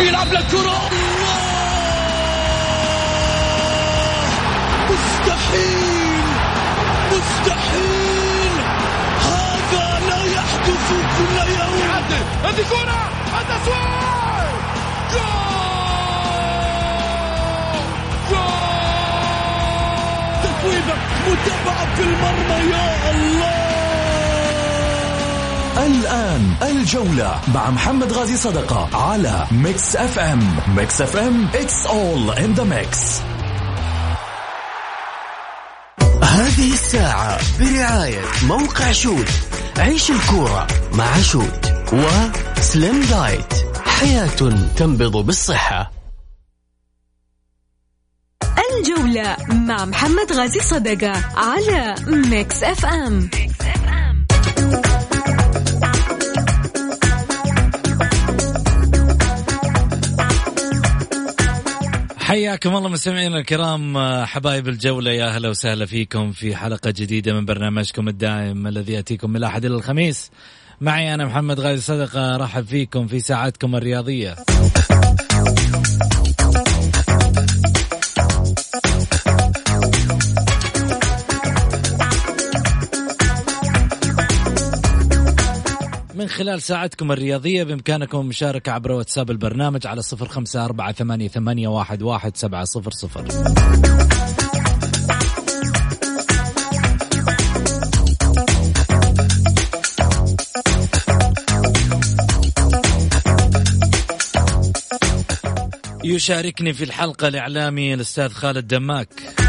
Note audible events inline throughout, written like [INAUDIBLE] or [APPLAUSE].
بيلعب للكرة مستحيل مستحيل هذا لا يحدث كل يوم هذه كرة التسويق جول جول متابعة في المرمى يا الله الآن الجولة مع محمد غازي صدقة على ميكس أف أم. ميكس أف أم it's all in the mix. هذه الساعة برعاية موقع شوت عيش الكورة مع شوت وسليم دايت حياة تنبض بالصحة. الجولة مع محمد غازي صدقة على ميكس أف أم. حياكم الله مستمعينا الكرام حبايب الجولة يا أهلا وسهلا فيكم في حلقة جديدة من برنامجكم الدائم الذي يأتيكم من الأحد إلى الخميس. معي أنا محمد غازي صدقة رحب فيكم في ساعتكم الرياضية. من خلال ساعتكم الرياضية بإمكانكم المشاركة عبر واتساب البرنامج على صفر خمسة أربعة ثمانية, ثمانية واحد, واحد سبعة صفر صفر. يشاركني في الحلقة الإعلامي الأستاذ خالد دماك.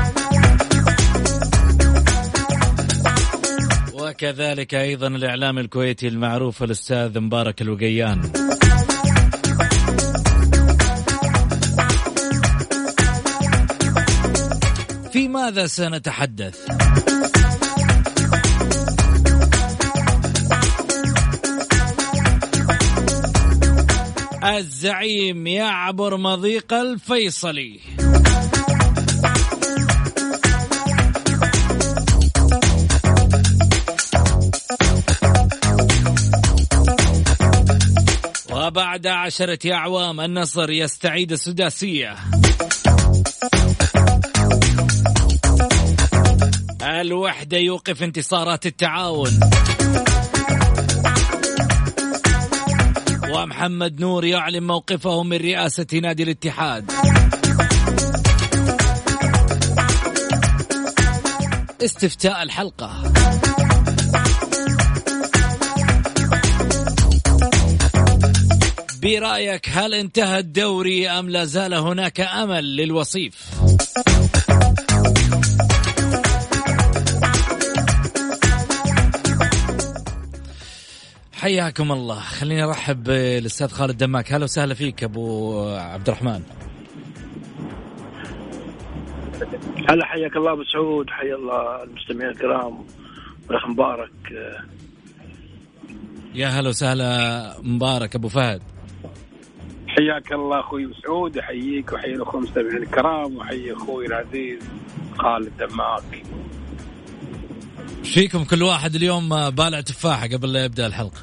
وكذلك أيضا الإعلام الكويتي المعروف الأستاذ مبارك الوقيان في ماذا سنتحدث؟ الزعيم يعبر مضيق الفيصلي وبعد عشرة أعوام النصر يستعيد السداسية. الوحدة يوقف انتصارات التعاون. ومحمد نور يعلن موقفه من رئاسة نادي الاتحاد. استفتاء الحلقة. برأيك هل انتهى الدوري أم لا زال هناك أمل للوصيف؟ حياكم الله. خليني أرحب بالأستاذ خالد دماك. هلا وسهلا فيك أبو عبد الرحمن هلا حياك الله أبو سعود. حيا الله المستمعين الكرام. والاخ مبارك. يا هلا وسهلا مبارك أبو فهد. حياك الله أخوي مسعود أحييك وأحيي الأخوة المستمعين الكرام وأحيي أخوي العزيز خالد دماك فيكم كل واحد اليوم بالع تفاحة قبل لا يبدأ الحلقة.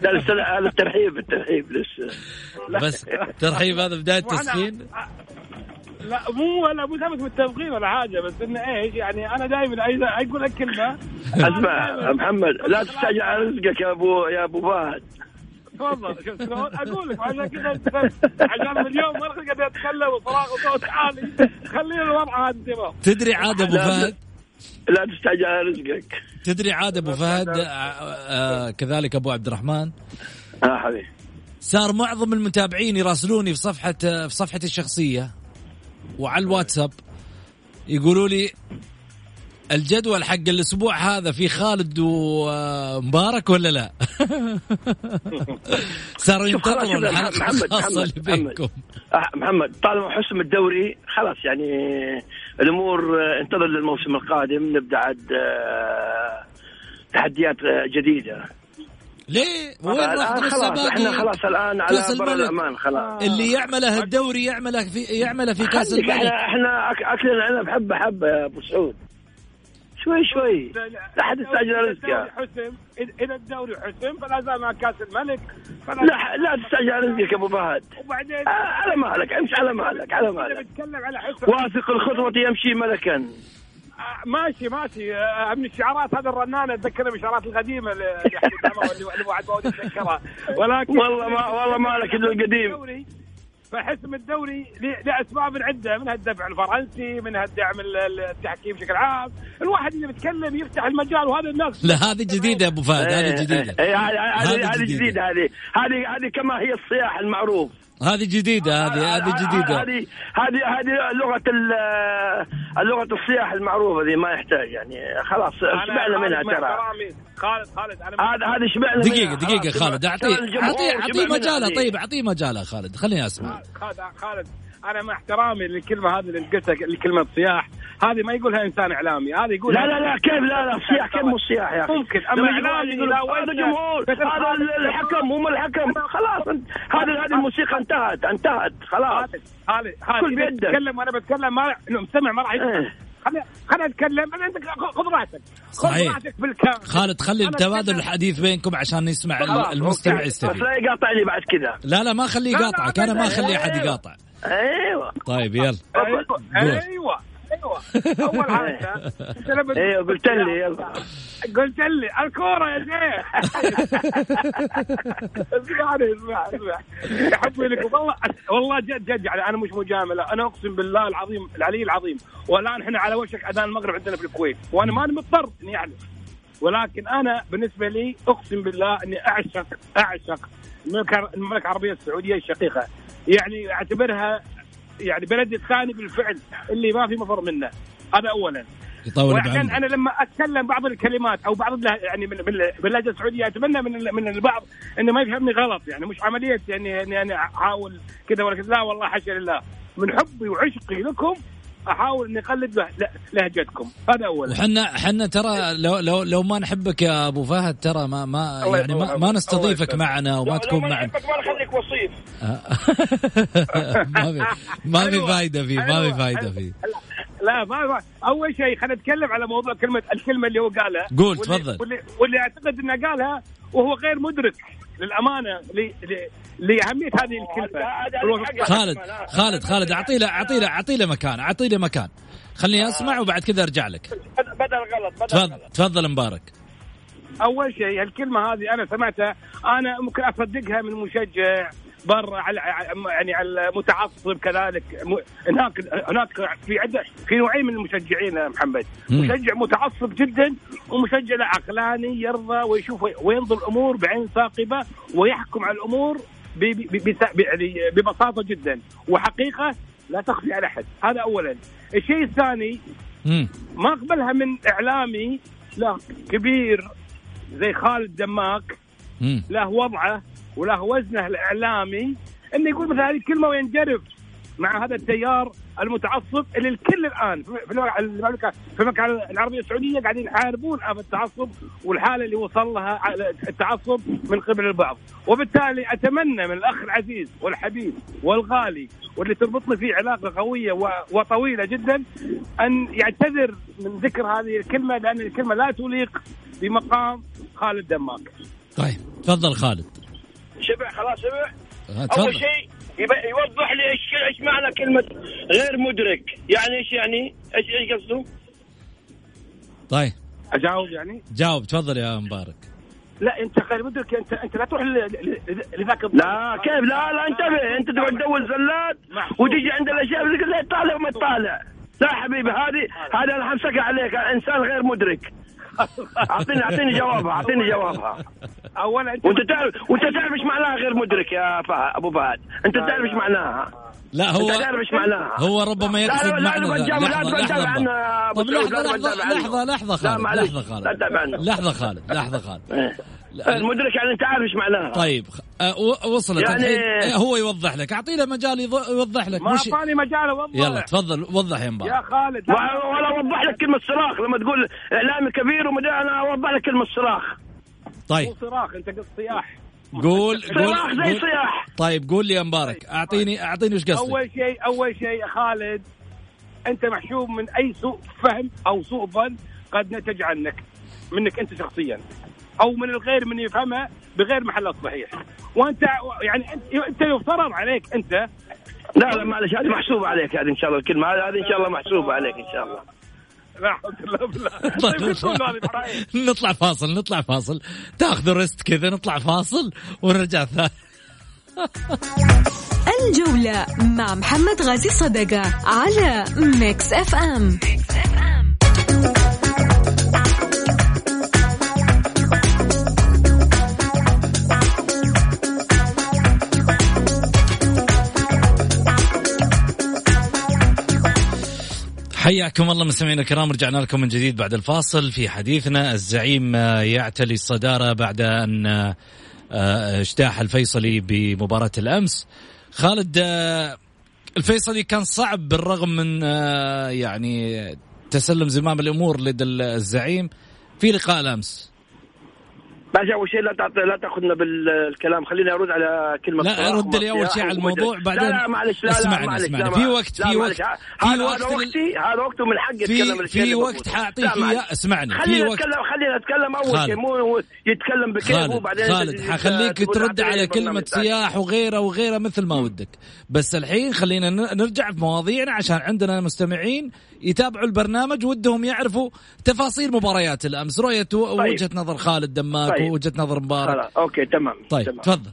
لا هذا الترحيب الترحيب لسه بس ترحيب هذا بداية تسخين؟ لا مو ولا مو ثابت بالتبغير ولا حاجة بس إنه إيش يعني أنا دائما أقول لك كلمة. [LAUGHS] أسمع محمد لا تستعجل على رزقك يا ابو يا أبو فهد. تفضل شوف شلون أقول لك؟ عشان كذا عشان اليوم ما قاعد أتكلم وصراخ وصوت عالي. خلينا الوضع هذا تمام تدري عاد أبو فهد؟ لا تستعجل على رزقك. تدري عاد أبو فهد؟ آه آه كذلك أبو عبد الرحمن. آه حبيبي. صار معظم المتابعين يراسلوني في صفحه في صفحتي الشخصية. وعلى الواتساب يقولوا لي الجدول حق الأسبوع هذا في خالد ومبارك ولا لا؟ [LAUGHS] صاروا ينتظروا الحلقة. الخاصه اللي بينكم. محمد طالما حسم الدوري خلاص يعني الأمور انتظر للموسم القادم. نبدأ عاد تحديات جديدة. ليه؟ وين راح خلاص إحنا خلاص الآن على بر الأمان خلاص. اللي يعمله الدوري يعمله في يعمله في كأس الملك. إحنا إحنا أكلنا عنب حبه حبه يا أبو سعود. شوي شوي. لا احد يستعجل رزقه. حسم اذا الدوري حسم فلا زال مع كأس الملك. لا لا تستعجل رزقك يا أبو فهد. وبعدين آه، على مهلك امشي على مهلك على مهلك. واثق الخطوة يمشي ملكا. ماشي ماشي. آه، من الشعارات هذا الرنانة تذكرني بالشعارات القديمة اللي بعد [LAUGHS] ما ودي اتذكرها ولكن والله ما والله مالك إلا القديم. الدوري فحسم الدوري لأسباب عدة منها الدفع الفرنسي منها الدعم ال- ال- التحكيم بشكل عام. الواحد اللي بيتكلم يفتح المجال وهذا الناس لا هذه جديدة يا أبو فهد هذه جديدة. إيه، هذه هذه. جديدة. هذه هذه هذه كما هي الصياح المعروف. هذه جديدة هذه هذه جديدة. هذه هذه هذه لغة ال- اللغة الصياح المعروفة ذي ما يحتاج يعني. خلاص أنا شبعنا منها ترى. خالد خالد هذا هذه شبعنا. دقيقة خلاص، خالد اعطيه اعطيه أعطيه مجاله. طيب أعطيه مجاله خالد. خليني أسمع. خالد خالد أنا مع احترامي للكلمة هذه اللي قلتها الكلمة صياح هذه ما يقولها إنسان إعلامي هذه يقولها لا لا لا كيف لا لا الصياح كيف مو الصياح يا أخي ممكن، واحد يقول لا هذا. جمهور [LAUGHS] هذا الحكم هم الحكم خلاص هذه هذه الموسيقى انتهت انتهت خلاص خالد خالد كل بيدك. تتكلم وأنا بتكلم ما المستمع ما راح إيه. يسمع خليني خليني أتكلم. أنا انت خذ راحتك. خذ. راحتك بالكامل. خالد خلي أنا تبادل أتكلم. الحديث بينكم عشان يسمع المستمع يستفيد. لا يقاطعني بعد كذا. لا لا ما خليه يقاطعك أنا ما. اخلي أحد يقاطع. أيوه. طيب يلا. أيوه. أيوه أول [LAUGHS] لما أيوه قلت لي يلا. قلت لي الكورة يا شيخ. [LAUGHS] اسمعني اسمع اسمع. حبي لك والله والله جد جد يعني أنا مش مجاملة. أنا أقسم بالله العظيم العلي العظيم. والآن إحنا على وشك أذان المغرب عندنا في الكويت. وأنا ماني مضطر إني اعلم ولكن أنا بالنسبة لي أقسم بالله إني أعشق أعشق المملكة العربية السعودية الشقيقة. يعني أعتبرها يعني بلدي الثاني بالفعل اللي ما في مفر منه. هذا اولا. يطول وعشان أنا لما أتكلم بعض الكلمات أو بعض يعني من من- باللهجه السعودية أتمنى من من البعض إنه ما يفهمني غلط يعني مش عملية يعني إني أنا أحاول كذا ولا كذا. لا والله حاشا لله. من حبي وعشقي لكم أحاول إني اقلد له- له- لهجتكم هذا اولا وحنا حنا ترى لو لو لو ما نحبك يا أبو فهد ترى ما ما يعني ما, ما. نستضيفك معنا وما تكون معنا ما نخليك وصيف [LAUGHS] ما في ما في أيوة. فايدة فيه ما في أيوة. فايدة فيه لا ما أول شيء خلينا نتكلم على موضوع كلمه الكلمة اللي هو قالها قول، تفضل. واللي, واللي أعتقد إنه قالها وهو غير مدرك للأمانة لأهمية هذه الكلمة. خالد خالد خالد أعطي له أعطي له أعطي له مكان أعطي له مكان. خليني أسمع وبعد كذا أرجع لك. بدل غلط بدل تفضل غلط. تفضل مبارك. أول شيء الكلمة هذه أنا سمعتها أنا ممكن أصدقها من مشجع برا على على- يعني على متعصب كذلك. هناك هناك في عدة في نوعين من المشجعين يا محمد. مم. مشجع متعصب جدا ومشجع لا عقلاني يرضى ويشوف وينظر الأمور بعين ثاقبة ويحكم على الأمور يعني ببساطة جدا. وحقيقة لا تخفي على أحد. هذا اولا. الشيء الثاني. ما أقبلها من إعلامي. لا كبير زي خالد دماك. له وضعه وله وزنه الإعلامي. إنه يقول مثل هذه الكلمة وينجرف مع هذا التيار. المتعصب اللي الكل الآن في المملكه المملكة- في المملكة العربية السعودية قاعدين يحاربون هذا التعصب والحالة اللي وصل لها التعصب من قبل البعض، وبالتالي أتمنى من الأخ العزيز والحبيب والغالي واللي تربطني فيه علاقة قوية وطويلة جدا أن يعتذر من ذكر هذه الكلمة لأن الكلمة لا تليق بمقام خالد دماك. طيب تفضل خالد. شبع خلاص شبع. آه، أول شيء يوضح لي إيش إيش معنى كلمة غير مدرك. يعني إيش يعني؟ إيش إيش قصده؟ طيب. أجاوب يعني؟ جاوب تفضل يا مبارك. لا أنت غير مدرك. انت أنت لا تروح ل- ل- ل- لذاك لا كيف؟ لا لا انتبه. أنت تقعد تدور زلات وتجي عند الأشياء اللي لا تطالع وما تطالع. لا حبيبي هذه هذه أنا حمسكها عليك إنسان غير مدرك. اعطيني أعطيني جوابها أعطيني جوابها. اولا أنت وأنت تعرف وأنت تعرف إيش معناها غير مدرك يا فهد أبو فهد. أنت تعرف إيش معناها؟ لا هو معناها. هو ربما لا يقصد لا لا. تجامل لا لحظة لحظة. يا طب لا لحظة لحظة. لحظة لحظة لا خالد لحظة لا خالد لحظة خالد لحظة خالد. إيه. لا. المدرك يعني انت عارف إيش معناها. طيب و- وصلت. يعني- الحين إيه، هو يوضح لك. اعطي له مجال يض- يوضح لك. ما مش أعطاني مجال أوضح. يلا تفضل وضح يا يا مبارك خالد. لا و- ولا اوضح لك كلمة صراخ. لما تقول إعلامي كبير ومدى أنا أوضح لك كلمة صراخ. طيب. مو صراخ أنت قلت صياح. قول صراخ قول زي صياح. طيب قول لي يا مبارك. اعطيني أعطيني وش قصدك؟ أول شيء أول شيء يا خالد أنت محشوم من أي سوء فهم أو سوء ظن قد نتج عنك منك أنت شخصيا أو من الغير من يفهمها بغير محلها الصحيح. وأنت يعني انت أنت يفترض عليك أنت. لا لا معلش هذه محسوبة عليك هذه إن شاء الله الكلمة هذه إن شاء الله محسوبة عليك إن شاء الله. لا طيب. نطلع فاصل نطلع فاصل. تاخذوا rest كذا نطلع فاصل ونرجع ثاني. [LAUGHS] الجولة مع محمد غازي صدقة على ميكس اف ام حياكم الله مستمعينا الكرام رجعنا لكم من جديد بعد الفاصل. في حديثنا الزعيم آه، يعتلي الصدارة بعد أن آه، آه، اجتاح الفيصلي بمباراة الأمس. خالد الفيصلي كان صعب بالرغم من يعني تسلم زمام الأمور لدى الزعيم. في لقاء الأمس. بس أول شيء لا تعطي لا تأخذنا بالكلام. خليني أرد على كلمة لا رد لي أول شيء على الموضوع بعدين لا لا معلش لا اسمعني لا معلش اسمعني. في وقت في وقت في وقت هذا وقتي هذا وقته من حقي أتكلم في وقت حاعطيك اياه اسمعني. وقت. اتكلم خلينا اتكلم أول شيء مو يتكلم بكيف وبعدين خالد حخليك ترد على كلمة سياح وغيره وغيره مثل ما ودك. بس الحين خلينا نرجع في مواضيعنا عشان عندنا مستمعين يتابعوا البرنامج ودهم يعرفوا تفاصيل مباريات الأمس. رؤية طيب. وجهة نظر خالد دماك طيب. ووجهه نظر مبارك. خلاص. أوكي تمام. طيب تفضل.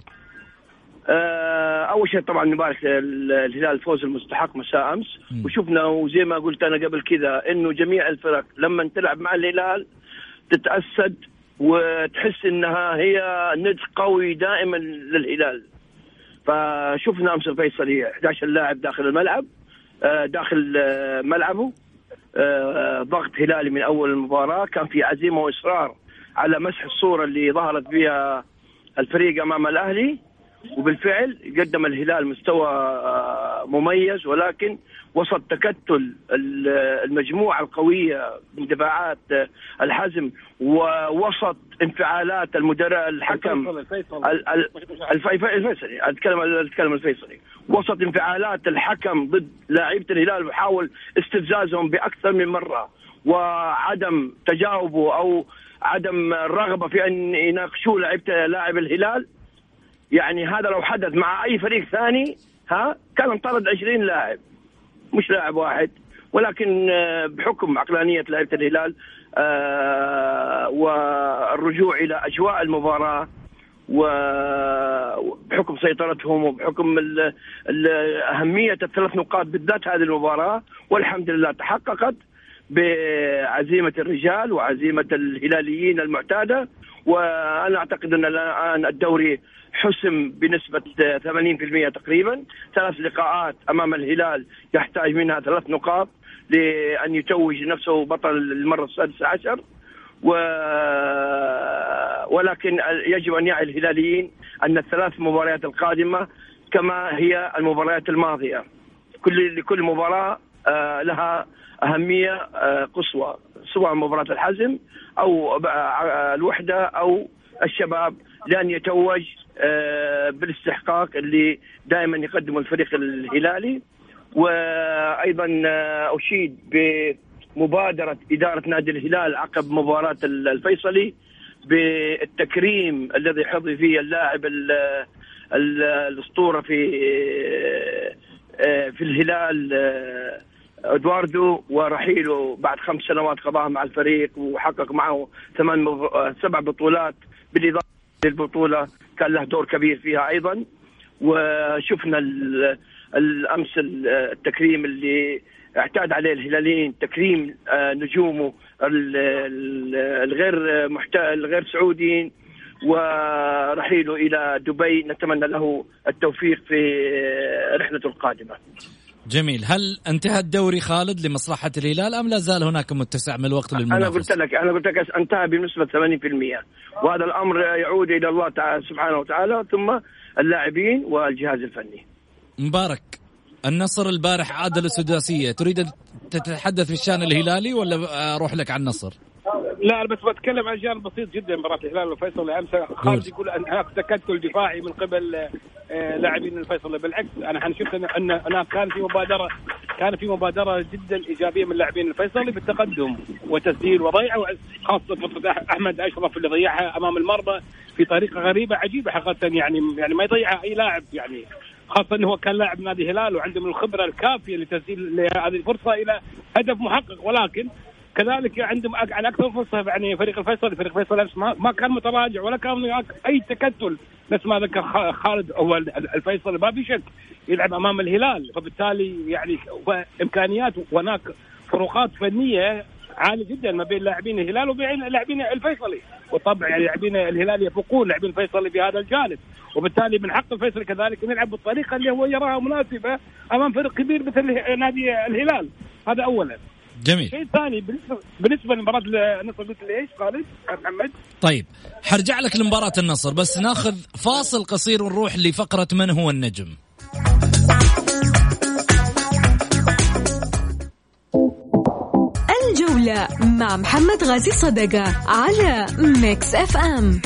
آه أول شيء طبعا نبارك الهلال الفوز المستحق مساء أمس. م. وشفنا وزي ما قلت أنا قبل كذا إنه جميع الفرق لما تلعب مع الهلال تتأسد وتحس إنها هي ند قوي دائما للهلال. فشفنا أمس الفيصلي 11 لاعب داخل الملعب. داخل آه ملعبه. آه ضغط هلالي من أول المباراة. كان في عزيمة وإصرار على مسح الصورة اللي ظهرت بها الفريق أمام الأهلي. وبالفعل قدم الهلال مستوى آه، مميز ولكن وسط تكتل المجموعة القوية من دفاعات آه، الحزم ووسط انفعالات المدرب الحكم الفيصلي أتكلم أتكلم الفيصلي. وسط انفعالات الحكم ضد لاعيبة الهلال وحاول استفزازهم بأكثر من مرة وعدم تجاوبه أو عدم الرغبه في أن يناقشوا لعيبه لاعب الهلال. يعني هذا لو حدث مع أي فريق ثاني ها كان انطرد 20 لاعب مش لاعب واحد. ولكن آه، بحكم عقلانية لعيبة الهلال آه، والرجوع إلى أجواء المباراة وبحكم سيطرتهم وبحكم أهمية الثلاث نقاط بالذات هذه المباراة والحمد لله تحققت بعزيمة الرجال وعزيمة الهلاليين المعتادة. وأنا أعتقد أن الآن الدوري حسم بنسبة 80% تقريبا. ثلاث لقاءات أمام الهلال يحتاج منها ثلاث نقاط لأن يتوج نفسه بطل المرة السادسة عشر. و... ولكن يجب أن يعي الهلاليين أن الثلاث مباريات القادمة كما هي المباريات الماضية. كل لكل مباراة آه، لها أهمية آه، قصوى سواء مباراة الحزم أو آه، الوحدة أو الشباب لأن يتوج بالاستحقاق اللي دائما يقدمه الفريق الهلالي. وأيضا آه، أشيد بمبادرة إدارة نادي الهلال عقب مباراة الفيصلي بالتكريم الذي حظي فيه اللاعب الأسطورة في آه، في الهلال إدواردو. ورحيله بعد خمس سنوات قضاها مع الفريق وحقق معه ثمان سبع بطولات بالإضافة للبطولة كان له دور كبير فيها أيضا. وشفنا الأمس التكريم اللي اعتاد عليه الهلاليين تكريم آه، نجومه الغير الغير سعوديين. ورحيله إلى دبي. نتمنى له التوفيق في رحلته القادمة. جميل. هل انتهى الدوري خالد لمصلحة الهلال أم لا زال هناك متسع من الوقت للمنافسة أنا قلت لك أنا قلت لك انتهى بنسبة 80% وهذا الأمر يعود إلى الله تعالى سبحانه وتعالى ثم اللاعبين والجهاز الفني. مبارك. النصر البارح عاد السداسية. تريد أن تتحدث في الشأن الهلالي ولا أروح لك عن النصر؟ لا أنا بس بتكلم عن جانب بسيط جدا مباراة الهلال والفيصل امس خالد يقول أن هناك تكتل دفاعي من قبل لاعبين الفيصل. بالعكس أنا شفت ان هناك كان في مبادره كان في مبادرة جدا إيجابية من لاعبين الفيصلي بالتقدم وتسجيل وضيعه خاصه أحمد أشرف اللي ضيعها أمام المرمى في طريقة غريبة عجيبة حقيقة يعني يعني ما يضيعها أي لاعب يعني خاصة انه هو كان لاعب نادي هلال وعنده من الخبرة الكافية لتسجيل هذه الفرصة إلى هدف محقق. ولكن كذلك عندهم على أكثر فرصه يعني فريق الفيصل فريق الفيصل أمس ما, كان متراجع ولا كان هناك أي تكتل. نفس ما ذكر خالد هو الفيصل. ما في شك يلعب أمام الهلال. فبالتالي يعني إمكانيات وهناك فروقات فنية عالي جدا ما بين لاعبين الهلال وبين لاعبين الفيصلي. وطبعا يعني لاعبين الهلال يفوقون لاعبين الفيصلي في هذا الجانب. وبالتالي من حق الفيصلي كذلك ان يلعب بالطريقة اللي هو يراها مناسبة أمام فريق كبير مثل نادي الهلال. هذا اولا. جميل. شيء ثاني بالنسبة بالنسبة لمباراة النصر قلت لي إيش خالد؟ محمد. طيب حرجع لك لمباراة النصر بس ناخذ فاصل قصير ونروح لفقرة من هو النجم. الجولة مع محمد غازي صدقة على ميكس أف أم.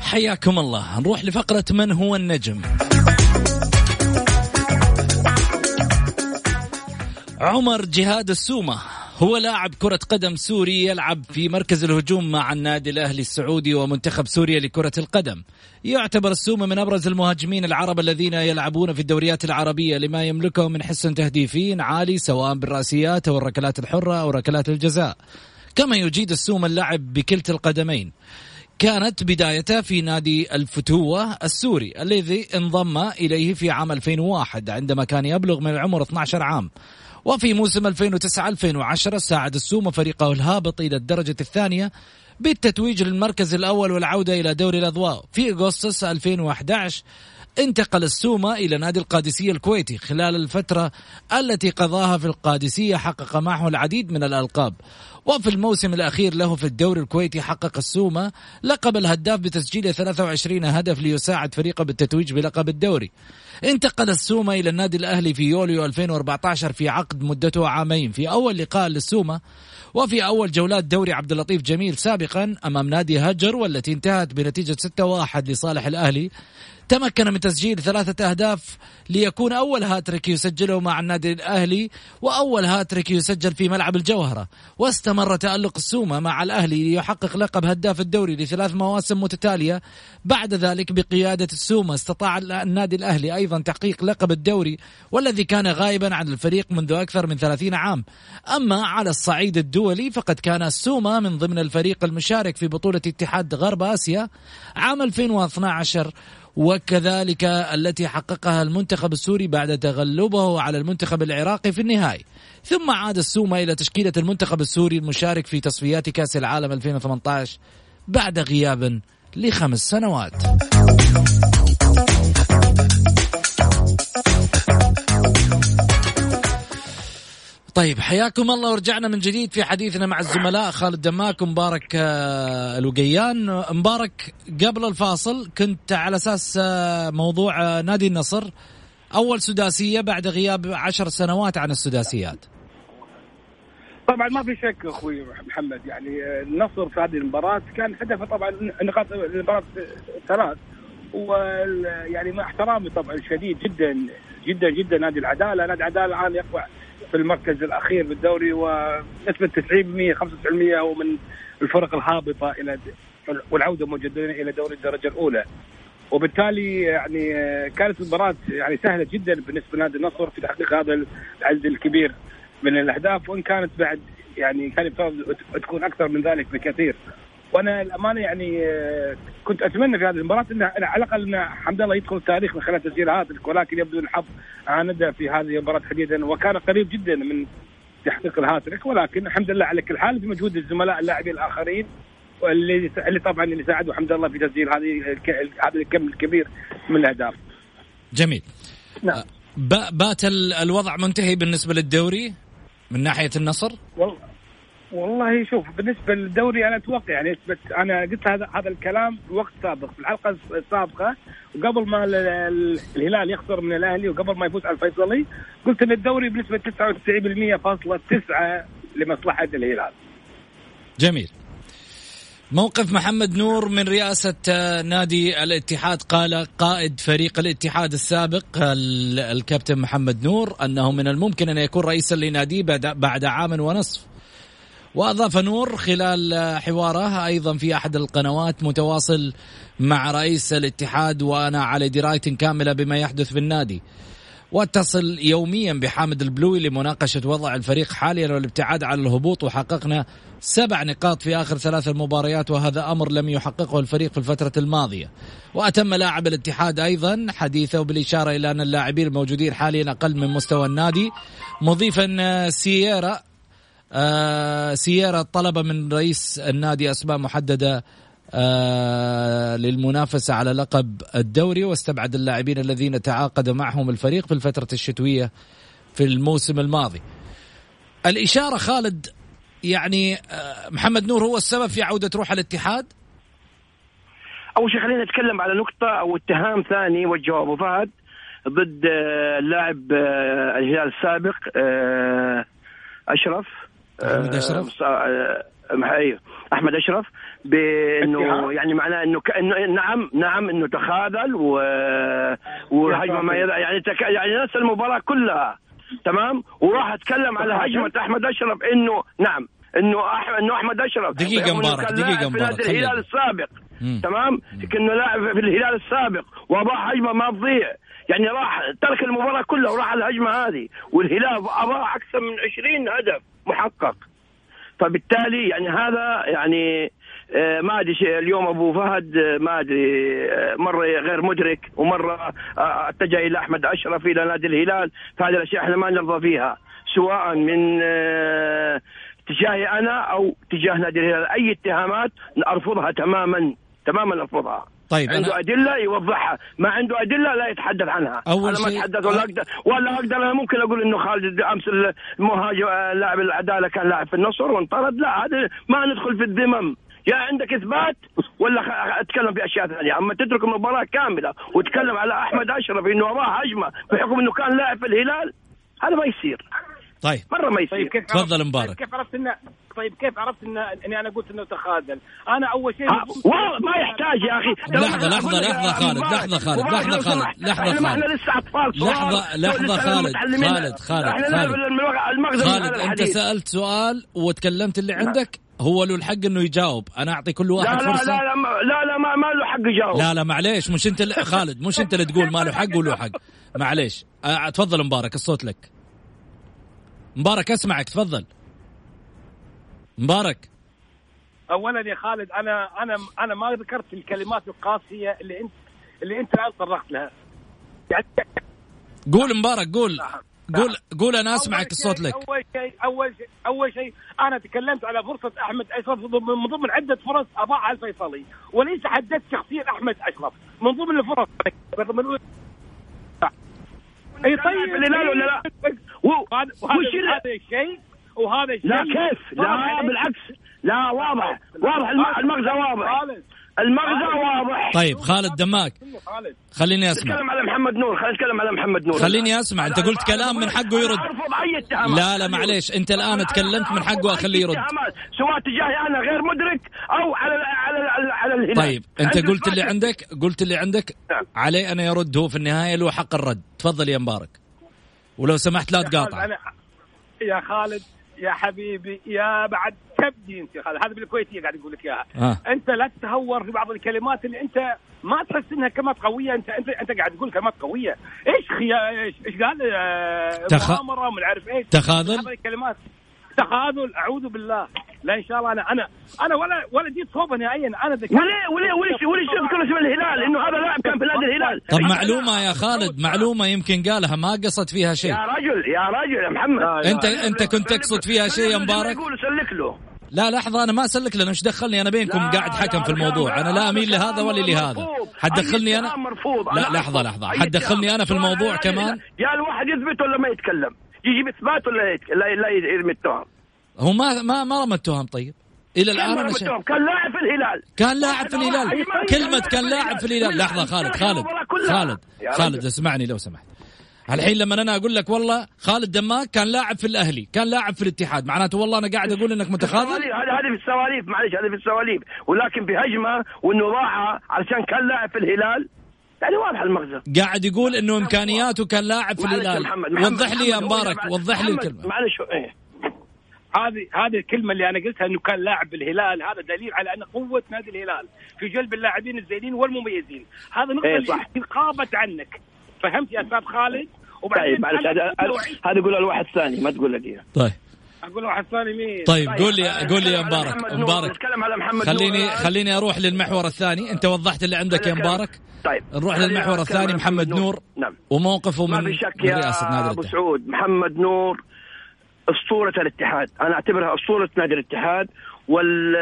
حياكم الله. نروح لفقرة من هو النجم. عمر جهاد السومة هو لاعب كرة قدم سوري يلعب في مركز الهجوم مع النادي الأهلي السعودي ومنتخب سوريا لكرة القدم. يعتبر السومة من أبرز المهاجمين العرب الذين يلعبون في الدوريات العربية لما يملكه من حسن تهديفي عالي سواء بالرأسيات أو الركلات الحرة أو ركلات الجزاء. كما يجيد السومة اللعب بكلتا القدمين. كانت بدايته في نادي الفتوة السوري الذي انضم إليه في عام 2001 عندما كان يبلغ من العمر 12 عام. وفي موسم 2009-2010 ساعد السومة فريقه الهابط إلى الدرجة الثانية بالتتويج للمركز الأول والعودة إلى دوري الأضواء. في أغسطس 2011 انتقل السومة إلى نادي القادسية الكويتي خلال الفترة التي قضاها في القادسية حقق معه العديد من الألقاب. وفي الموسم الأخير له في الدوري الكويتي حقق السومة لقب الهداف بتسجيل 23 هدف ليساعد فريقه بالتتويج بلقب الدوري. انتقل السومة إلى النادي الأهلي في يوليو 2014 في عقد مدته عامين. في أول لقاء للسومة وفي أول جولات دوري عبد اللطيف جميل سابقا أمام نادي هجر والتي انتهت بنتيجة 6-1 لصالح الأهلي. تمكن من تسجيل ثلاثة أهداف ليكون أول هاتريك يسجله مع النادي الأهلي وأول هاتريك يسجل في ملعب الجوهرة. واستمر تألق السومة مع الأهلي ليحقق لقب هداف الدوري لثلاث مواسم متتالية. بعد ذلك بقيادة السومة استطاع النادي الأهلي أيضا تحقيق لقب الدوري والذي كان غائبا عن الفريق منذ أكثر من 30 عام. أما على الصعيد الدولي فقد كان السومة من ضمن الفريق المشارك في بطولة اتحاد غرب آسيا عام 2012 وكذلك التي حققها المنتخب السوري بعد تغلبه على المنتخب العراقي في النهائي ثم عاد السومة إلى تشكيلة المنتخب السوري المشارك في تصفيات كأس العالم 2018 بعد غياب لخمس سنوات. طيب حياكم الله ورجعنا من جديد في حديثنا مع الزملاء. خالد دماك ومبارك آه، الوقيان. مبارك قبل الفاصل كنت على أساس آه، موضوع آه، نادي النصر. أول سداسية بعد غياب عشر سنوات عن السداسيات. طبعا ما في شك أخوي محمد يعني النصر في هذه المباراة كان هدفه طبعا نقاط المباراه ثلاث. ويعني مع احترامي طبعا شديد جدا جدا جدا نادي العدالة، نادي العدالة الآن يقع في المركز الأخير بالدوري ونسبة 90% 95% هو من الفرق الهابطة إلى والعودة مجددا إلى دوري الدرجة الأولى. وبالتالي يعني كانت المباراة يعني سهلة جدا بالنسبة لنادي النصر في تحقيق هذا العدد الكبير من الأهداف وإن كانت بعد يعني كان يفترض تكون أكثر من ذلك بكثير. وأنا الأمانة يعني آه، كنت أتمنى في هذه المباراة ان على الأقل ان حمد الله يدخل التاريخ من خلال تسجيل هاتريك ولكن يبدو ان الحظ عانده في هذه المباراة تحديدا وكان قريب جدا من تحقيق الهاتريك ولكن الحمد لله على كل حال بمجهود الزملاء اللاعبين الآخرين واللي اللي طبعا اللي ساعدوا الحمد لله في تسجيل هذه هذا الكم الكبير من الأهداف. جميل. نعم. بات الوضع منتهي بالنسبة للدوري من ناحية النصر؟ والله والله شوف بالنسبة للدوري أنا أتوقع يعني بس أنا قلت هذا هذا الكلام في وقت سابق في الحلقة السابقة وقبل ما الهلال يخسر من الأهلي وقبل ما يفوز على الفيصلي قلت إن الدوري بنسبة 99.9 لمصلحة الهلال. جميل. موقف محمد نور من رئاسة آه، نادي الاتحاد قال قائد فريق الاتحاد السابق ال- الكابتن محمد نور أنه من الممكن أن يكون رئيسا لناديه بعد عام ونصف وأضاف نور خلال حواره أيضا في أحد القنوات متواصل مع رئيس الاتحاد وأنا على دراية كاملة بما يحدث في النادي. واتصل يوميا بحامد البلوي لمناقشة وضع الفريق حاليا والابتعاد عن الهبوط وحققنا سبع نقاط في آخر ثلاث المباريات وهذا أمر لم يحققه الفريق في الفترة الماضية. وأتم لاعب الاتحاد أيضا حديثه بالإشارة إلى أن اللاعبين الموجودين حاليا أقل من مستوى النادي. مضيفا آه، سييرا آه، سييرا طلب من رئيس النادي أسماء محددة آه، للمنافسة على لقب الدوري. واستبعد اللاعبين الذين تعاقد معهم الفريق في الفترة الشتوية في الموسم الماضي. الإشارة خالد يعني آه، محمد نور هو السبب في عودة روح الاتحاد؟ أول شيء خلينا نتكلم على نقطة أو اتهام ثاني وجهه أبو فهد ضد اللاعب الهلال السابق أشرف؟ مص- آه، مح- أيوه. أحمد أشرف بإنه؟ يعني معناه إنه ك... إنه نعم نعم إنه تخاذل و... وهجمة ما يدع... يعني تك... يعني نسى المباراة كلها تمام؟ وراح أتكلم على هجمة أحمد أشرف إنه نعم إنه أح... إنه أحمد أشرف. إنه مبارك، في مبارك، نادي خلينا. الهلال السابق مم. تمام؟ كانه لاعب في الهلال السابق واضاع هجمة ما تضيع. يعني راح ترك المباراة كلها وراح على الهجمة هذه والهلال اضاع أكثر من 20 هدف. محقق. فبالتالي يعني هذا يعني آه، ما أدري اليوم أبو فهد آه، ما أدري آه، مرة غير مدرك ومرة اتجه إلى أحمد أشرف إلى نادي الهلال. فهذه الأشياء إحنا ما نرضى فيها سواء من تجاهي أنا أو تجاه نادي الهلال. أي اتهامات ارفضها تماما تماما ارفضها طيب عنده أنا أدلة يوضحها. ما عنده أدلة لا يتحدث عنها. أول أنا ما شيء- أتحدث ولا أقدر ولا أقدر. أنا ممكن أقول إنه خالد أمس المهاجم لاعب العدالة كان لاعب في النصر وانطرد. لا هذا ما ندخل في الذمم يا عندك إثبات ولا خ- أتكلم في أشياء ثانية. أما تترك المباراة كاملة وتتكلم على أحمد أشرف إنه اضاع هجمة بحكم إنه كان لاعب في الهلال هذا ما يصير. طيب. مرة ما طيب يصير كيف تفضل عرفت- مبارك. طيب كيف عرفت انه طيب كيف عرفت انه اني أنا قلت إنه تخاذل؟ أنا أول شيء ها، والله ما يحتاج يا أخي. لحظة، لحظة، لحظة خالد، لحظة خالد، لو خالد، ما خالد. إحنا لسه أطفال لحظة لسه خالد،. خالد، خالد، خالد. خالد الحديث. سألت سؤال وتكلمت اللي عندك هو له الحق إنه يجاوب. أنا أعطي كل واحد لا فرصة. لا لا ما- لا لا ما, ما له حق يجاوب. لا لا معليش مش أنت خالد مش أنت اللي تقول ما له حق وله حق. معليش. تفضل مبارك الصوت لك. مبارك اسمعك تفضل. مبارك. اولا يا خالد أنا أنا أنا ما ذكرت الكلمات القاسية اللي أنت اللي أنت الآن طرقت لها. يعني قول مبارك قول. قول قول أنا أسمعك الصوت لك. أول شيء أول شيء أول شيء أنا تكلمت على فرصة أحمد أشرف من ضمن عدة فرص أضاعها الفيصلي وليس حددت شخصية أحمد أشرف من ضمن الفرص. أي طيب الهلال ولا لا؟ وهذا وش الشيء وهذا الشيء لا كيف لا. بالعكس. لا واضح واضح الم- المغزى واضح. المغزى واضح. طيب خالد دماك خالد. خليني أسمع. نتكلم على محمد نور خلينا نتكلم على محمد نور. خليني أسمع. أنت قلت كلام من حقه يرد. لا لا معليش. أنت الآن تكلمت من حقه أخليه يرد. اتهامات. سواء تجاهي أنا غير مدرك أو على على على, على الهلال طيب أنت قلت اللي؟ عندك قلت اللي عندك. نعم. عليه أنا يرد هو في النهاية له حق الرد. تفضل يا مبارك. ولو سمحت لا تقاطع. يا خالد يا حبيبي يا بعد. تبدي انت هذا بالكويتية قاعد أقول لك إياها. آه. أنت لا تتهور في بعض الكلمات اللي أنت ما تحس إنها كلمات قوية. انت انت أنت قاعد تقول كلمات قوية. إيش خيا إيش إيش قال؟ آه، تخ- مؤامرة ومن عارف إيش. تخاذل؟ هذه الكلمات. تخاذل أعوذ بالله. لا إن شاء الله أنا أنا أنا ولا ولا جيت صوبه نهائيا أنا ذكرت وليه وليه وليش وليش تذكر اسم الهلال؟ إنه هذا لاعب كان في نادي الهلال. طب معلومة يا خالد معلومة يمكن قالها ما قصد فيها شيء. يا رجل يا رجل يا محمد. انت أنت كنت تقصد فيها شيء يا مبارك؟ يقول سلك له. لا لحظة أنا ما أسلك لنا إيش دخلني أنا بينكم لا، قاعد حكم لا، في الموضوع؟ لا، أنا لا أميل هذا لهذا ولا لهذا. مرفوض. حتدخلني لا أنا لحظة أرفض. لحظه أي حتدخلني. أنا في الموضوع لا، لا، كمان؟ لا. يا الواحد يثبت ولا ما يتكلم؟ يجيب إثبات ولا. لا لا يرمي التهم. هو ما ما ما رمى التهم طيب. إلى الآن كان أنا لاعب في الهلال. كان لاعب في الهلال. كلمة كان لاعب في الهلال. لحظة خالد خالد خالد خالد. اسمعني لو سمحت. الحين لما أنا أقول لك والله خالد دماك كان لاعب في الأهلي كان لاعب في الاتحاد. معناته والله أنا قاعد أقول إنك متخاذل. هذه هذه في السواليف معلش هذه في السواليف. ولكن بهجمة وانه ضاعها علشان كان لاعب في الهلال يعني واضح المغزى. قاعد يقول إنه إمكانياته كان لاعب في الهلال. وضح لي يا مبارك وضح لي الكلمة. معلش إيه. هذه هذه الكلمة اللي أنا قلتها إنه كان لاعب بالهلال هذا دليل على أن قوة نادي الهلال في جلب اللاعبين الزينين والمميزين. هذا نقطة إيه، اللي صح. غابت عنك. فهمت يا أستاذ خالد؟ طيب معلش هذا يقولها لواحد ثاني ما تقول لي. إياه. طيب. أقول واحد ثاني مين؟ طيب قول لي قول لي يا مبارك محمد نور، مبارك. نتكلم على محمد خليني نور. خليني أروح للمحور الثاني. أنت وضحت اللي عندك يا مبارك. طيب. نروح للمحور الثاني محمد نور. نعم. وموقفه ما من في شك يا رئاسة نادي أبو سعود محمد نور أسطورة الاتحاد. أنا أعتبرها أسطورة نادي الاتحاد وال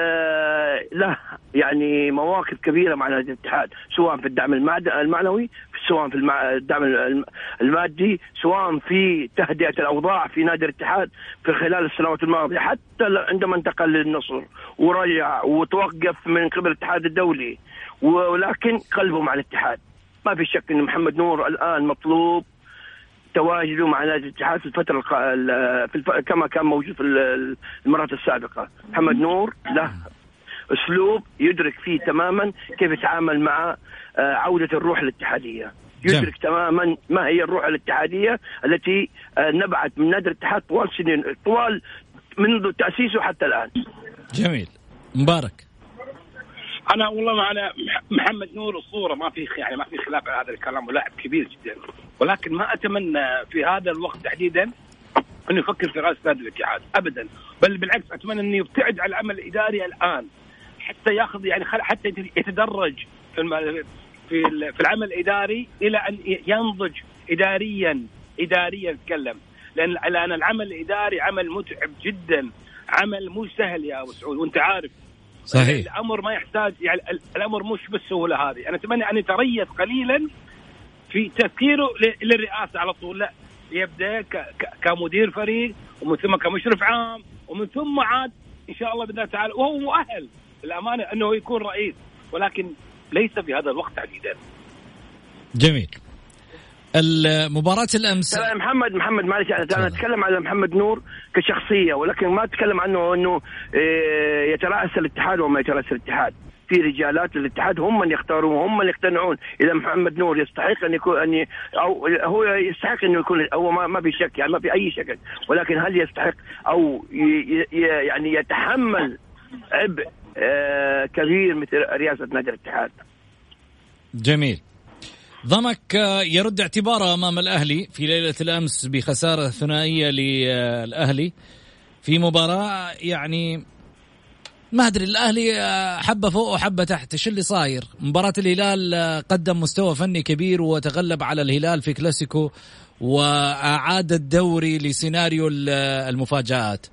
له يعني مواقف كبيرة مع نادي الاتحاد سواء في الدعم المعنوي سواء في الدعم الم- المادي سواء في تهدئة الأوضاع في نادي الاتحاد في خلال السنوات الماضية حتى عندما انتقل للنصر ورجع وتوقف من قبل الاتحاد الدولي ولكن قلبه مع الاتحاد. ما في شك إن محمد نور الآن مطلوب تواجده مع نادي الاتحاد في الفترة الق... ال- في الف... كما كان موجود في ال- المرات السابقة. محمد نور له أسلوب يدرك فيه تماما كيف يتعامل مع آه، عودة الروح الاتحادية. يدرك تماما ما هي الروح الاتحادية التي آه، نبعت من نادي الاتحاد طوال سنين طوال منذ تأسيسه حتى الآن. جميل. مبارك. أنا والله مح- محمد نور اسطوره ما في يعني ما في خلاف على هذا الكلام ولاعب كبير جدا. ولكن ما أتمنى في هذا الوقت تحديدا انه يفكر في راس نادي الاتحاد ابدا. بل بالعكس أتمنى انه يبتعد عن العمل الإداري الآن حتى ياخذ يعني حتى يت- يتدرج في في في العمل الإداري إلى أن ينضج اداريا اداريا أتكلم. لأن لأن العمل الإداري عمل متعب جدا. عمل مو سهل يا أبو سعود وأنت عارف صحيح. الامر ما يحتاج يعني ال- الامر مش بالسهوله هذه، أنا أتمنى أن يتريث قليلا في تفكيره للرئاسة على طول، لا يبدأ كمدير فريق ومن ثم كمشرف عام ومن ثم عاد إن شاء الله بإذن الله تعالى. وهو مؤهل للامانه أنه يكون رئيس ولكن ليس في هذا الوقت تحديدا. جميل. المباراة الأمس. ترى محمد محمد معلش أنا أتكلم على محمد نور كشخصية ولكن ما أتكلم عنه إنه إيه، يترأس الاتحاد وما يترأس الاتحاد. في رجالات الاتحاد هم من يختارون هم من يقتنعون. إذا محمد نور يستحق أن يكون أن ي- أو هو يستحق انه يكون هو ما, ما في شك يعني ما في أي شك. ولكن هل يستحق أو ي ي يعني يتحمل عبء آه كبير مثل رئاسه نادي الاتحاد؟ جميل. ضمك آه، يرد اعتباره أمام الأهلي في ليلة الأمس بخسارة ثنائية للأهلي في مباراة يعني ما أدري الأهلي آه، حبة فوق وحبة تحت إيش اللي صاير؟ مباراة الهلال آه، قدم مستوى فني كبير وتغلب على الهلال في كلاسيكو وأعاد الدوري لسيناريو ال- المفاجآت.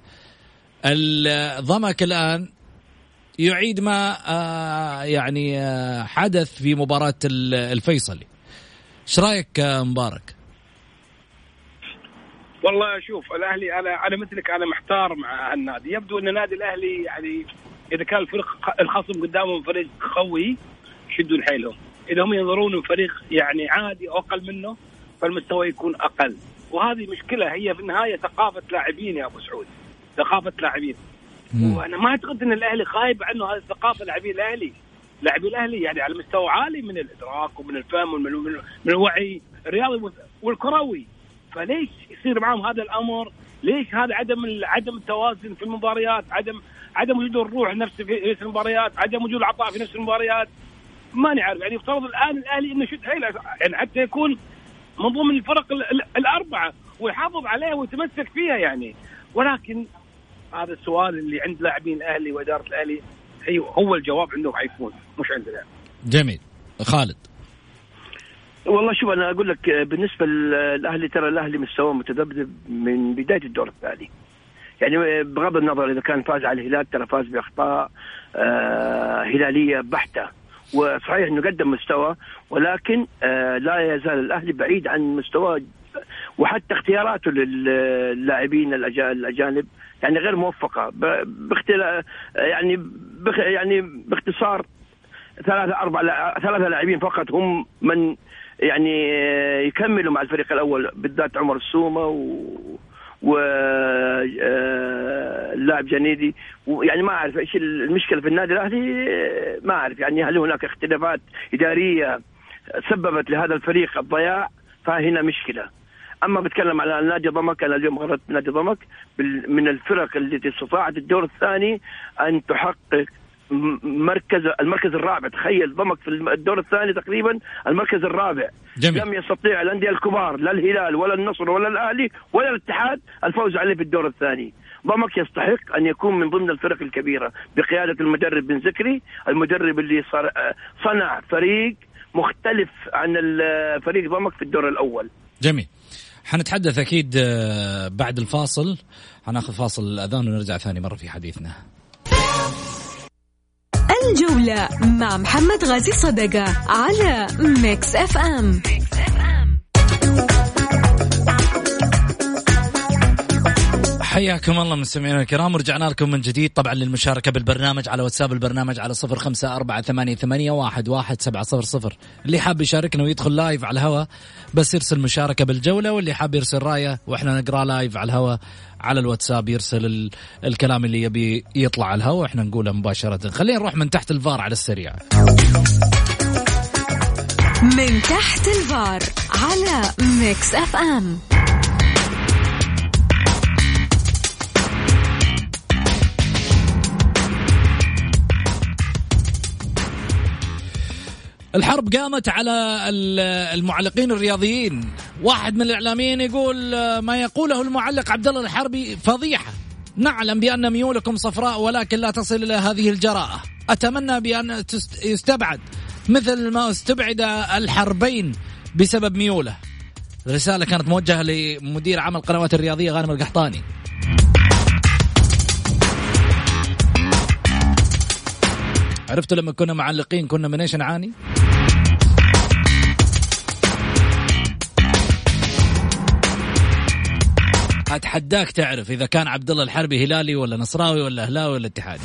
الضمك الآن يعيد ما يعني حدث في مباراة ال- الفيصلي. إيش رأيك مبارك؟ والله شوف الأهلي أنا أنا مثلك أنا محتار مع النادي. يبدو أن النادي الأهلي يعني إذا كان الفريق الخصم قدامهم فريق قوي يشدون حيلهم. إذا هم ينظرون فريق يعني عادي أو أقل منه فالمستوى يكون أقل. وهذه مشكلة هي في النهاية ثقافة لاعبين يا أبو سعود. ثقافة لاعبين. وأنا ما أعتقد أن الأهلي خايب عنه هذه الثقافه لاعبي الأهلي. لاعبي الأهلي يعني على مستوى عالي من الإدراك ومن الفهم ومن من الوعي الرياضي والكروي فليش يصير معهم هذا الأمر؟ ليش هذا عدم عدم التوازن في المباريات؟ عدم عدم وجود الروح نفسه في نفس المباريات، عدم وجود العطاء في نفس المباريات. ماني عارف يعني يفترض الآن الأهلي إنه يشد حيله يعني حتى يكون من ضمن الفرق ال- ال- الأربعة ويحافظ عليها ويتمسك فيها يعني ولكن هذا السؤال اللي عند لاعبين الأهلي وإدارة الأهلي هي هو الجواب عندهم حيكون مش عندنا. جميل خالد والله شوف أنا أقول لك بالنسبة للاهلي ترى الأهلي مستواه متذبذب من بداية الدور الثاني. يعني بغض النظر إذا كان فاز على الهلال ترى فاز بأخطاء آه هلالية بحتة وصحيح إنه قدم مستوى ولكن آه لا يزال الأهلي بعيد عن مستواه وحتى اختياراته للاعبين الأجانب يعني غير موفقة. باختلا يعني بخ يعني باختصار ثلاثة أربع لا- ثلاثة لاعبين فقط هم من يعني آه، يكملوا مع الفريق الأول بالذات عمر السومة و واللاعب جنيدي. ويعني ما أعرف إيش المشكلة في النادي الأهلي آه، ما أعرف. يعني هل هناك اختلافات إدارية سببت لهذا الفريق الضياع؟ فهنا مشكلة. أما بتكلم على نادي ضمك أنا اليوم غرت نادي ضمك من الفرق التي استطاعت الدور الثاني أن تحقق مركز المركز الرابع. تخيل ضمك في الدور الثاني تقريبا المركز الرابع. جميل. لم يستطيع الأندية الكبار لا الهلال ولا النصر ولا الأهلي ولا الاتحاد الفوز عليه في الدور الثاني. ضمك يستحق أن يكون من ضمن الفرق الكبيرة. بقيادة المدرب بن زكري المدرب اللي صار صنع فريق مختلف عن فريق ضمك في الدور الأول. جميل. حنتحدث أكيد آه، بعد الفاصل. حناخذ فاصل الأذان ونرجع ثاني مرة في حديثنا. الجولة مع محمد غازي صدقة على Mix FM حياكم الله مستمعينا الكرام. ورجعنا لكم من جديد طبعا للمشاركة بالبرنامج على واتساب البرنامج على صفر خمسة أربعة ثمانية, ثمانية واحد, واحد سبعة صفر صفر. اللي حاب يشاركنا ويدخل live على الهواء بس يرسل مشاركة بالجولة واللي حاب يرسل رأيه وإحنا نقرأ live على الهواء على الواتساب يرسل ال... الكلام اللي يبي يطلع على الهواء وإحنا نقوله مباشرة. خلينا نروح من تحت الفار على السريع. من تحت الفار على Mix FM الحرب قامت على ال- المعلقين الرياضيين. واحد من الإعلاميين يقول آه، ما يقوله المعلق عبد الله الحربي فضيحة. نعلم بأن ميولكم صفراء ولكن لا تصل إلى هذه الجراءة. أتمنى بأن يستبعد مثل ما استبعد الحربين بسبب ميوله. الرسالة كانت موجهة لمدير عام القنوات الرياضية غانم القحطاني. عرفتوا لما كنا معلقين كنا من إيش نعاني؟ أتحداك تعرف إذا كان عبد الله الحربي هلالي ولا نصراوي ولا أهلاوي ولا اتحادي.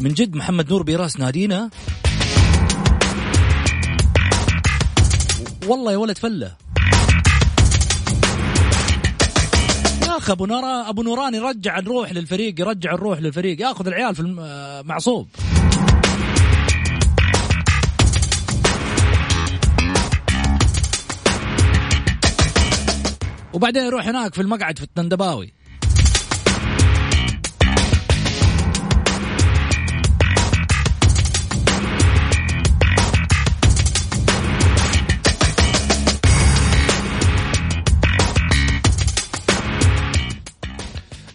من جد محمد نور براس نادينا؟ والله يا ولد فله. أخي أبو نورا أبو نوران يرجع الروح للفريق يرجع الروح للفريق ياخذ العيال في المعصوب وبعدين يروح هناك في المقعد في التندباوي.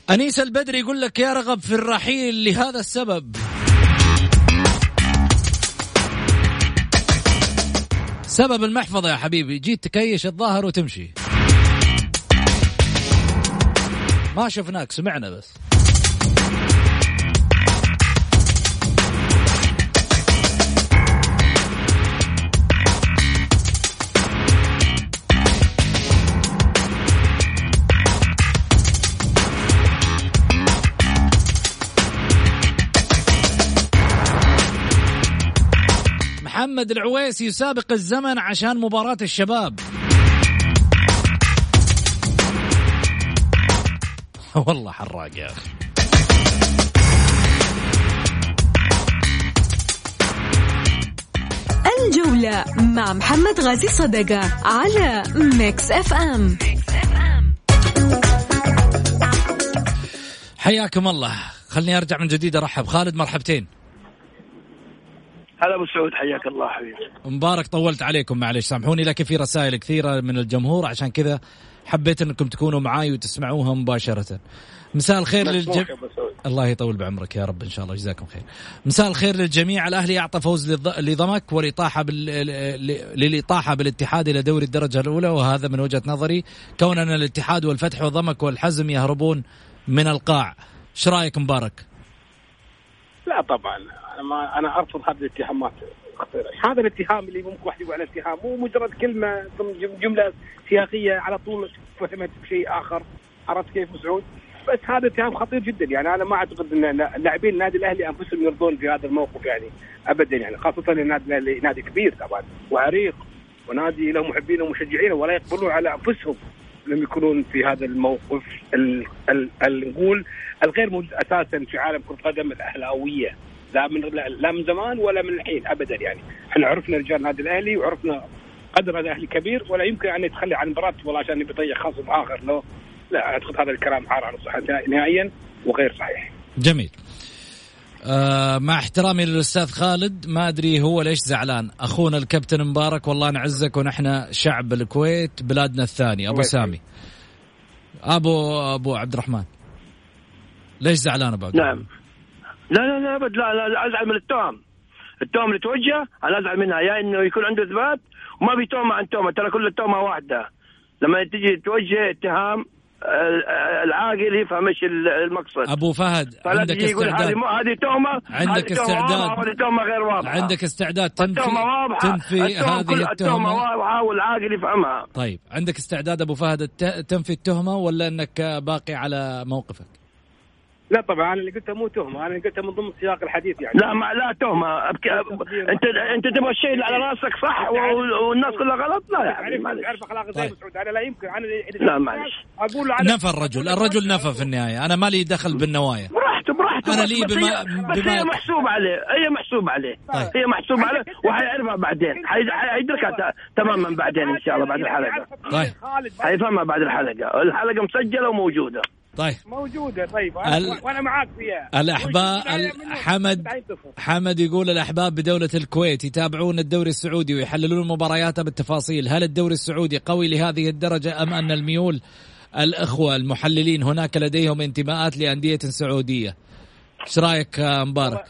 أنيس البدري يقول لك يا رغب في الرحيل لهذا السبب. سبب المحفظة يا حبيبي جيت تكيش الظاهر وتمشي. ما شفناك سمعنا بس. محمد العويسي يسابق الزمن عشان مباراة الشباب. [LAUGHS] والله حراق يا أخي. الجولة مع محمد غازي صدقة على Mix FM حياكم الله. خلني أرجع من جديد أرحب. خالد مرحبتين. هلا أبو سعود حياك الله حبيبي. مبارك طولت عليكم معلش سامحوني لكن في رسائل كثيرة من الجمهور عشان كذا حبيت إنكم تكونوا معاي وتسمعوها مباشرة. مساء الخير للجميع الله يطول بعمرك يا رب إن شاء الله جزاكم خير. مساء الخير للجميع الأهلي أعطى فوز لضمك والاطاحه بال... للإطاحة بالاتحاد إلى دوري الدرجة الأولى وهذا من وجهة نظري. كوننا الاتحاد والفتح وضمك والحزم يهربون من القاع. إيش رأيك مبارك؟ لا طبعا. أنا ما أنا أرفض هذه الاتهامات هذا الاتهام اللي ممكن واحد يقول على اتهام مو مجرد كلمة ضمن جم- جملة سياقية على طول فهمت بشيء آخر عرفت كيف مسعود؟ بس هذا اتهام خطير جدا. يعني أنا ما أعتقد إن لاعبين النادي الأهلي أنفسهم يرضون في هذا الموقف يعني ابدا يعني. خاصة النادي الأهلي نادي كبير طبعا وعريق ونادي له محبين ومشجعين ولا يقبلون على أنفسهم. لم يكونون في هذا الموقف ال نقول الغير موجود أساسا في عالم كرة القدم الأهلاوية. لا من لا من زمان ولا من الحين ابدا يعني. إحنا عرفنا رجال النادي الأهلي وعرفنا قدر الأهلي كبير ولا يمكن أن يتخلى عن مباراة والله عشان يطيح خصم آخر. له لا أعتقد هذا الكلام عار عن الصحة نهائيا وغير صحيح. جميل. آه مع احترامي للأستاذ خالد ما أدري هو ليش زعلان. أخونا الكابتن مبارك والله نعزك ونحن شعب الكويت بلادنا الثاني. أبو. سامي. أبو أبو عبد الرحمن ليش زعلان أبو عبد؟ نعم. لا لا لا أبد. لا لا, لا أزعل من التهم التهم اللي توجه أنا أزعل منها. يا إنه يكون عنده إثبات وما في تهمه عن تهمه ترى كل التهمه واحدة. لما تجي توجه اتهام العاقل يفهم إيش المقصد. أبو فهد عندك استعداد. هذه تهمه عندك استعداد. تهمه غير واضحة. عندك استعداد تنفي تنفي هذه التهمة؟ واضحة والعاقل يفهمها. طيب عندك استعداد أبو فهد تنفي التهمة ولا إنك باقي على موقفك؟ لا طبعا أنا اللي قلته مو تهمة أنا اللي قلته من ضمن سياق الحديث يعني. لا ما لا تهمة. أبك... انت أنت تبغى الشيء اللي على رأسك صح و- والناس كلها غلط؟ لا تعرف معلش تعرف أخلاق زي طيب. مسعود أنا لا يمكن أنا اللي- لا، معلش. أقول أنا- نفى الرجل الرجل نفى في النهاية. أنا مالي دخل بالنوايا. براحته براحته. أنا بس- لي بما- هي- بس بما- هي محسوب عليه هي محسوب عليه. طيب. هي محسوب عليه وحيعرفها بعدين. حي- حيدركها تماما بعدين إن شاء الله بعد الحلقة. طيب. حيفهمها بعد الحلقة. الحلقة مسجلة وموجودة. طيب. موجودة طيب. ال- وأنا معاك فيها. منه؟ حمد 90 حمد يقول الأحباب بدولة الكويت يتابعون الدوري السعودي ويحللون مبارياته بالتفاصيل. هل الدوري السعودي قوي لهذه الدرجة أم أن الميول الأخوة المحللين هناك لديهم انتماءات لأندية سعودية؟ إيش رأيك آه، مبارك؟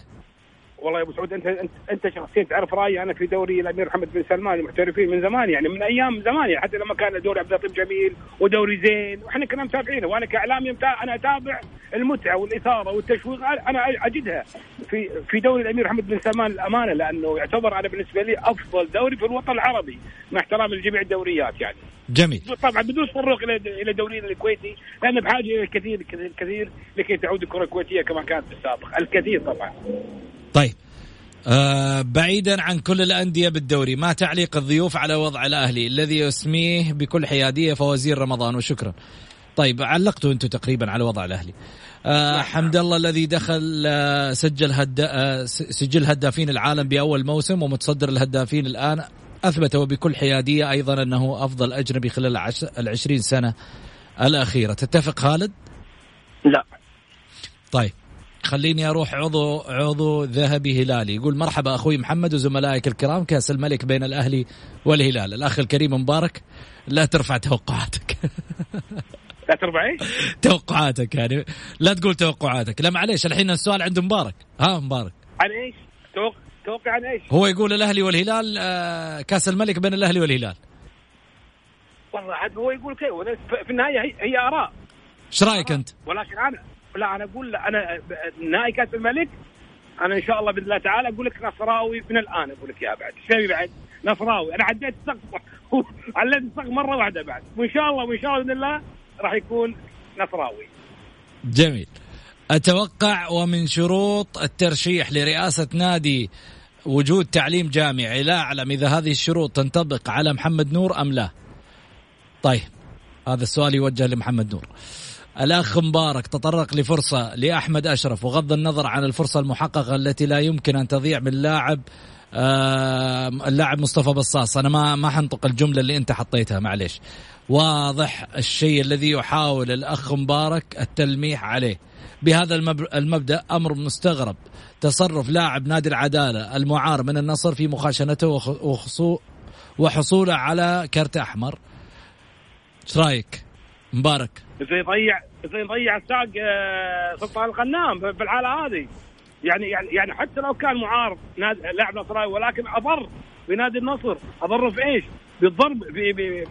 والله يا أبو سعود انت انت, أنت شخصيا تعرف رأيي؟ أنا في دوري الامير محمد بن سلمان المحترفين من زمان يعني من أيام زمان يعني حتى لما كان دوري عبد اللطيف جميل ودوري زين وإحنا كنا متابعينه وأنا كاعلامي أنا أتابع المتعة والإثارة والتشويق أنا أجدها في في دوري الأمير محمد بن سلمان الأمانة لأنه يعتبر أنا بالنسبة لي أفضل دوري في الوطن العربي مع احترامي لجميع الدوريات يعني. جميل. طبعا بدون تطرق إلى إلى دورينا الكويتي لأنه بحاجة إلى الكثير الكثير الكثير لكي تعود الكرة الكويتية كما كانت في السابق الكثير طبعا. طيب. آه بعيدا عن كل الأندية بالدوري ما تعليق الضيوف على وضع الأهلي الذي يسميه بكل حيادية فوزير رمضان؟ وشكرا. طيب علقتوا أنتم تقريبا على وضع الأهلي. آه حمد الله الذي دخل آه سجل هدا آه سجل هدافين العالم بأول موسم ومتصدر الهدافين الآن. أثبت وبكل حيادية أيضا أنه أفضل أجنبي خلال العش- العشرين سنة الأخيرة. تتفق خالد؟ لا. طيب. خليني أروح عضو عضو ذهبي هلالي. يقول مرحبا أخوي محمد وزملائك الكرام كأس الملك بين الأهلي والهلال. الأخ الكريم مبارك لا ترفع توقعاتك. [LAUGHS] لا تربع إيش؟ توقعاتك يعني. لا تقول توقعاتك. لا معليش الحين السؤال عند مبارك. ها مبارك. عن إيش؟ توقع توقع عن إيش؟ هو يقول الأهلي والهلال آه، كأس الملك بين الأهلي والهلال. والله عاد هو يقول كذا في في النهاية هي, هي آراء. إيش رأيك أنت؟ ولكن أنا لا أنا أقول أنا نهائي كأس الملك أنا إن شاء الله بإذن الله تعالى أقول لك نصراوي من الآن أقول لك يا بعد. إيش بعد؟ نصراوي. أنا عديت السقف [LAUGHS] عليت السقف مرة واحدة بعد. وإن شاء الله وإن شاء الله بإذن الله راح يكون نصراوي. جميل. أتوقع ومن شروط الترشيح لرئاسة نادي وجود تعليم جامعي لا أعلم إذا هذه الشروط تنطبق على محمد نور أم لا. طيب هذا السؤال يوجه لمحمد نور. الأخ مبارك تطرق لفرصة لأحمد أشرف وغض النظر عن الفرصة المحققة التي لا يمكن أن تضيع من لاعب آه اللاعب مصطفى بصاص. أنا ما ما حنطق الجملة اللي أنت حطيتها معليش. واضح الشيء الذي يحاول الأخ مبارك التلميح عليه. بهذا المب- المبدأ أمر مستغرب. تصرف لاعب نادي العدالة المعار من النصر في مخاشنته وحصوله على كرت أحمر. إيش رأيك؟ مبارك. اذا يضيع اذا يضيع الساق آه، سلطان الغنام في الحالة هذه. يعني يعني يعني حتى لو كان معارض لاعب نصراوي ولكن أضر بنادي النصر أضر في إيش؟ بالضرب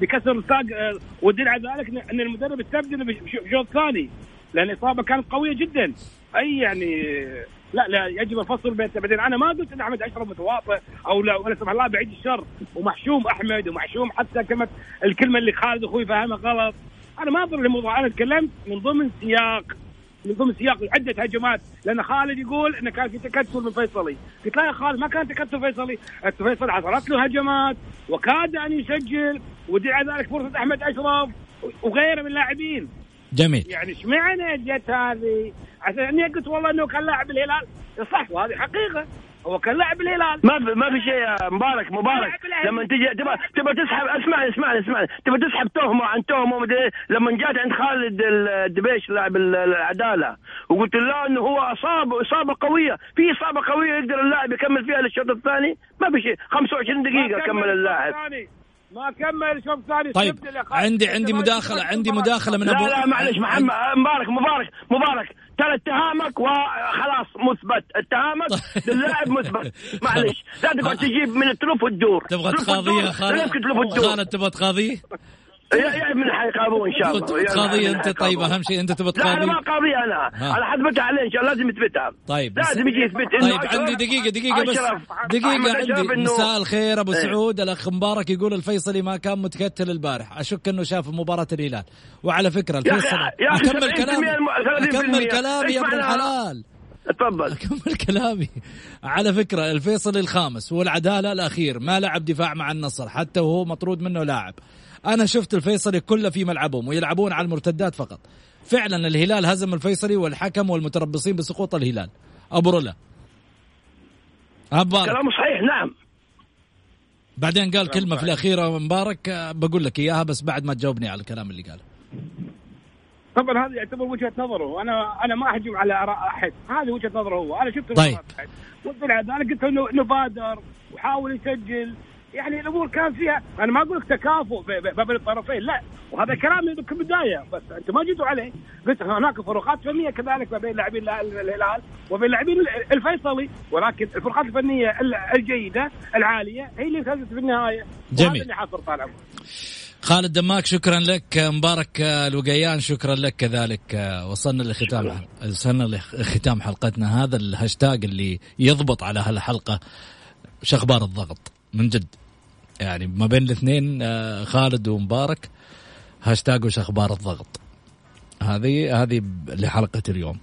بكسر الساق آه، والدليل على ذلك ان المدرب استبدل بشوط ثاني. لأن الاصابه كانت قوية جدا. أي يعني لا لا يجب الفصل بين بعدين أنا ما قلت إن أحمد أشرف متواطئ أو لا ولا سمح الله بعيد الشر. ومحشوم أحمد ومحشوم حتى كلمه الكلمة اللي خالد أخوي فهمها غلط. أنا ما أضر الموضوع. أنا تكلمت من ضمن سياق من ضمن سياق عدة هجمات. لأن خالد يقول انه كان في تكتل من فيصلي. قلت لا يا خالد ما كان تكتل فيصلي. فيصلي حصلت له هجمات وكاد أن يسجل ودعا ذلك فرصة أحمد أشرف وغيره من اللاعبين. جميل. يعني اشمعنى جت هذه. عشان اني قلت والله إنه كان لاعب الهلال. صح وهذه حقيقة. هو كان لاعب الهلال. ما في ما في شيء يا مبارك مبارك. لما تجي تبغى تبغى تسحب اسمعني اسمعني اسمعني. تبغى تسحب تهمه عن تهمه مدري إيه. لما جات عند خالد الدبيش لاعب العدالة وقلت له إنه هو اصاب إصابة قوية. في إصابة قوية يقدر اللاعب يكمل فيها للشوط الثاني؟ ما في شيء. 25 دقيقة كمل اللاعب. ما كمل شوط ثاني طيب عندي عندي مداخله عندي مداخلة من ابو لا لا معلش محمد مبارك مبارك مبارك. ترى اتهامك وخلاص مثبت. اتهامك؟ [LAUGHS] للاعب مثبت. معلش لا تقعد تجيب من التلوف والدور تبغى تقاضيه خالد تبغى تقاضيه؟ يا من حيقابوه إن شاء الله. تقاضي أنت طيب أهم شيء أنت تبغى تقاضي لا أنا ما قاضي أنا. أنا حثبتها عليه إن شاء الله لازم يثبتها. طيب لازم يجي يثبت. طيب عندي دقيقه دقيقة بس. دقيقة عندي. مساء الخير أبو إيه. سعود. الأخ مبارك يقول الفيصلي ما كان متكتل البارح. أشك إنه شاف مباراة الهلال. وعلى فكرة الفيصلي أكمل كلامي. أكمل كلامي يا ابن الحلال. تفضل. أكمل كلامي. على فكرة الفيصلي الخامس والعدالة الأخير. ما لعب دفاع مع النصر حتى وهو مطرود منه لاعب. أنا شفت الفيصلي كله في ملعبهم ويلعبون على المرتدات فقط. فعلا الهلال هزم الفيصلي والحكم والمتربصين بسقوط الهلال. أبو رولا كلامه صحيح نعم. بعدين قال كلمة صحيح. في الأخيرة مبارك بقول لك إياها بس بعد ما تجاوبني على الكلام اللي قاله. طبعا هذا يعتبر وجهة نظره. أنا أنا ما اهجم على آراء أحد. هذه وجهة نظره هو. أنا شفت طيب. أنا قلت إنه نبادر وحاول يسجل. يعني الأمور كان فيها أنا ما أقول لك تكافؤ بين الطرفين لا. وهذا كلامي كبدايه بس أنتم ما جيتوا عليه. قلت هناك فروقات فنية كذلك ما بين لاعبين الهلال وبين لاعبين الفيصلي. ولكن الفروقات الفنية الجيدة العالية هي اللي فازت في النهاية. جميل. اللي حاصل طال خالد دماك شكرا لك. مبارك الوقيان شكرا لك كذلك. وصلنا لختام وصلنا لختام حلقتنا. هذا الهاشتاج اللي يضبط على هالحلقة شخبار الضغط من جد. يعني ما بين الاثنين آه، خالد ومبارك هاشتاج وش أخبار الضغط؟ هذه هذه لحلقة اليوم.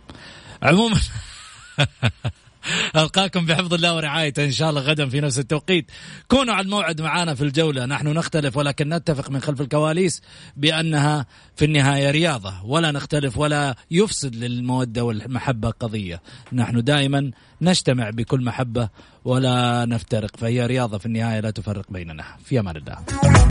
عموما [LAUGHS] ألقاكم بحفظ الله ورعايته. إن شاء الله غدا في نفس التوقيت. كونوا على الموعد معنا في الجولة. نحن نختلف ولكن نتفق من خلف الكواليس بأنها في النهاية رياضة. ولا نختلف ولا يفسد للمودة والمحبة قضية. نحن دائما نجتمع بكل محبة ولا نفترق فهي رياضة في النهاية لا تفرق بيننا. في أمان الله.